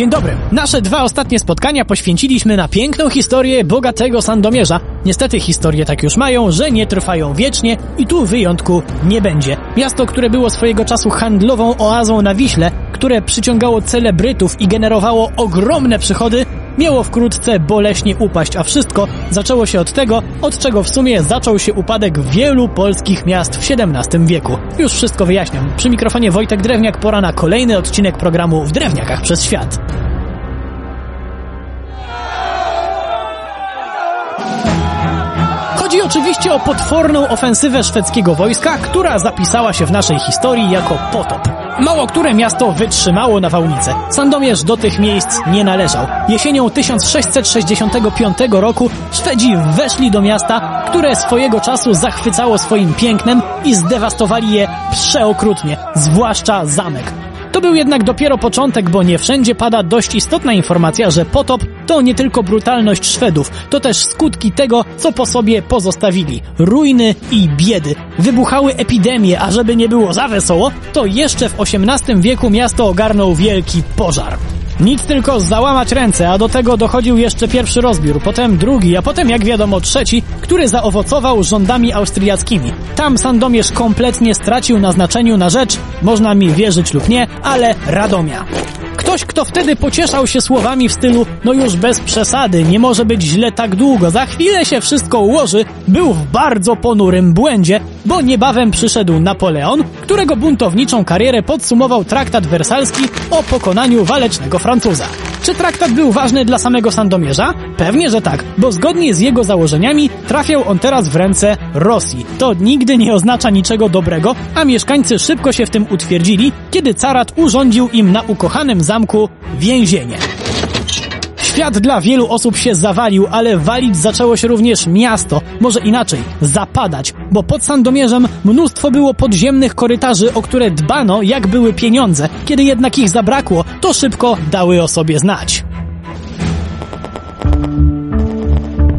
Dzień dobry. Nasze dwa ostatnie spotkania poświęciliśmy na piękną historię bogatego Sandomierza. Niestety historie tak już mają, że nie trwają wiecznie i tu wyjątku nie będzie. Miasto, które było swojego czasu handlową oazą na Wiśle, które przyciągało celebrytów i generowało ogromne przychody, miało wkrótce boleśnie upaść, a wszystko zaczęło się od tego, od czego w sumie zaczął się upadek wielu polskich miast w XVII wieku. Już wszystko wyjaśniam. Przy mikrofonie Wojtek Drewniak, pora na kolejny odcinek programu W Drewniakach przez Świat. Oczywiście o potworną ofensywę szwedzkiego wojska, która zapisała się w naszej historii jako potop. Mało które miasto wytrzymało nawałnicę. Sandomierz do tych miejsc nie należał. Jesienią 1665 roku Szwedzi weszli do miasta, które swojego czasu zachwycało swoim pięknem i zdewastowali je przeokrutnie, zwłaszcza zamek. To był jednak dopiero początek, bo nie wszędzie pada dość istotna informacja, że potop to nie tylko brutalność Szwedów, to też skutki tego, co po sobie pozostawili. Ruiny i biedy. Wybuchały epidemie, a żeby nie było za wesoło, to jeszcze w XVIII wieku miasto ogarnął wielki pożar. Nic tylko załamać ręce, a do tego dochodził jeszcze pierwszy rozbiór, potem drugi, a potem jak wiadomo trzeci, który zaowocował rządami austriackimi. Tam Sandomierz kompletnie stracił na znaczeniu na rzecz, można mi wierzyć lub nie, ale Radomia. Ktoś, kto wtedy pocieszał się słowami w stylu no już bez przesady, nie może być źle tak długo, za chwilę się wszystko ułoży, był w bardzo ponurym błędzie, bo niebawem przyszedł Napoleon, którego buntowniczą karierę podsumował traktat wersalski o pokonaniu walecznego Francuza. Czy traktat był ważny dla samego Sandomierza? Pewnie, że tak, bo zgodnie z jego założeniami trafiał on teraz w ręce Rosji. To nigdy nie oznacza niczego dobrego, a mieszkańcy szybko się w tym utwierdzili, kiedy carat urządził im na ukochanym zamku więzienie. Świat dla wielu osób się zawalił, ale walić zaczęło się również miasto. Może inaczej, zapadać, bo pod Sandomierzem mnóstwo było podziemnych korytarzy, o które dbano jak były pieniądze. Kiedy jednak ich zabrakło, to szybko dały o sobie znać.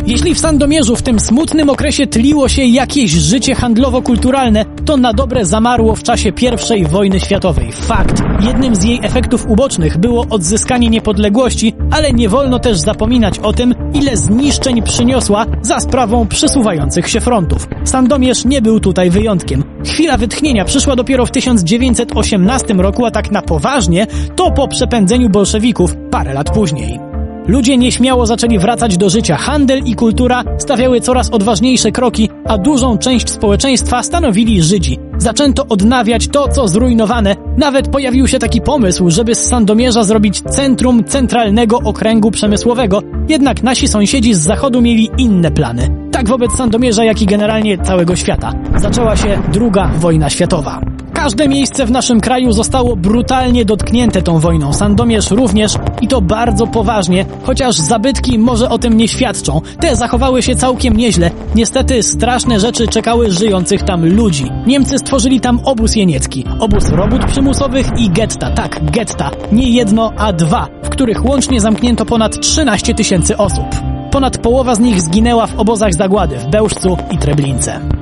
Jeśli w Sandomierzu w tym smutnym okresie tliło się jakieś życie handlowo-kulturalne, to na dobre zamarło w czasie I wojny światowej. Fakt. Jednym z jej efektów ubocznych było odzyskanie niepodległości, ale nie wolno też zapominać o tym, ile zniszczeń przyniosła za sprawą przesuwających się frontów. Sandomierz nie był tutaj wyjątkiem. Chwila wytchnienia przyszła dopiero w 1918 roku, a tak na poważnie to po przepędzeniu bolszewików parę lat później. Ludzie nieśmiało zaczęli wracać do życia. Handel i kultura stawiały coraz odważniejsze kroki, a dużą część społeczeństwa stanowili Żydzi. Zaczęto odnawiać to, co zrujnowane. Nawet pojawił się taki pomysł, żeby z Sandomierza zrobić centrum centralnego okręgu przemysłowego. Jednak nasi sąsiedzi z zachodu mieli inne plany. Tak wobec Sandomierza, jak i generalnie całego świata. Zaczęła się druga wojna światowa. Każde miejsce w naszym kraju zostało brutalnie dotknięte tą wojną. Sandomierz również i to bardzo poważnie, chociaż zabytki może o tym nie świadczą. Te zachowały się całkiem nieźle. Niestety straszne rzeczy czekały żyjących tam ludzi. Niemcy stworzyli tam obóz jeniecki, obóz robót przymusowych i getta. Tak, getta. Nie jedno, a dwa, w których łącznie zamknięto ponad 13 tysięcy osób. Ponad połowa z nich zginęła w obozach zagłady w Bełżcu i Treblince.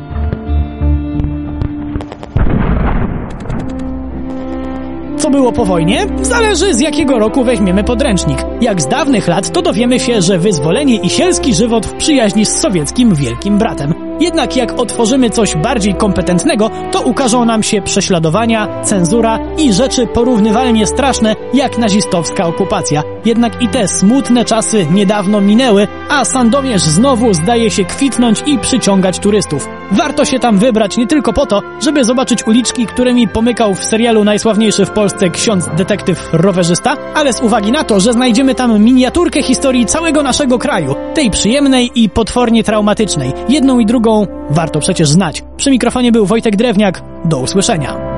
Co było po wojnie? Zależy z jakiego roku weźmiemy podręcznik. Jak z dawnych lat, to dowiemy się, że wyzwolenie i sielski żywot w przyjaźni z sowieckim wielkim bratem. Jednak jak otworzymy coś bardziej kompetentnego, to ukażą nam się prześladowania, cenzura i rzeczy porównywalnie straszne jak nazistowska okupacja. Jednak i te smutne czasy niedawno minęły, a Sandomierz znowu zdaje się kwitnąć i przyciągać turystów. Warto się tam wybrać nie tylko po to, żeby zobaczyć uliczki, którymi pomykał w serialu najsławniejszy w Polsce ksiądz detektyw rowerzysta, ale z uwagi na to, że znajdziemy tam miniaturkę historii całego naszego kraju, tej przyjemnej i potwornie traumatycznej. Jedną i drugą warto przecież znać. Przy mikrofonie był Wojtek Drewniak. Do usłyszenia.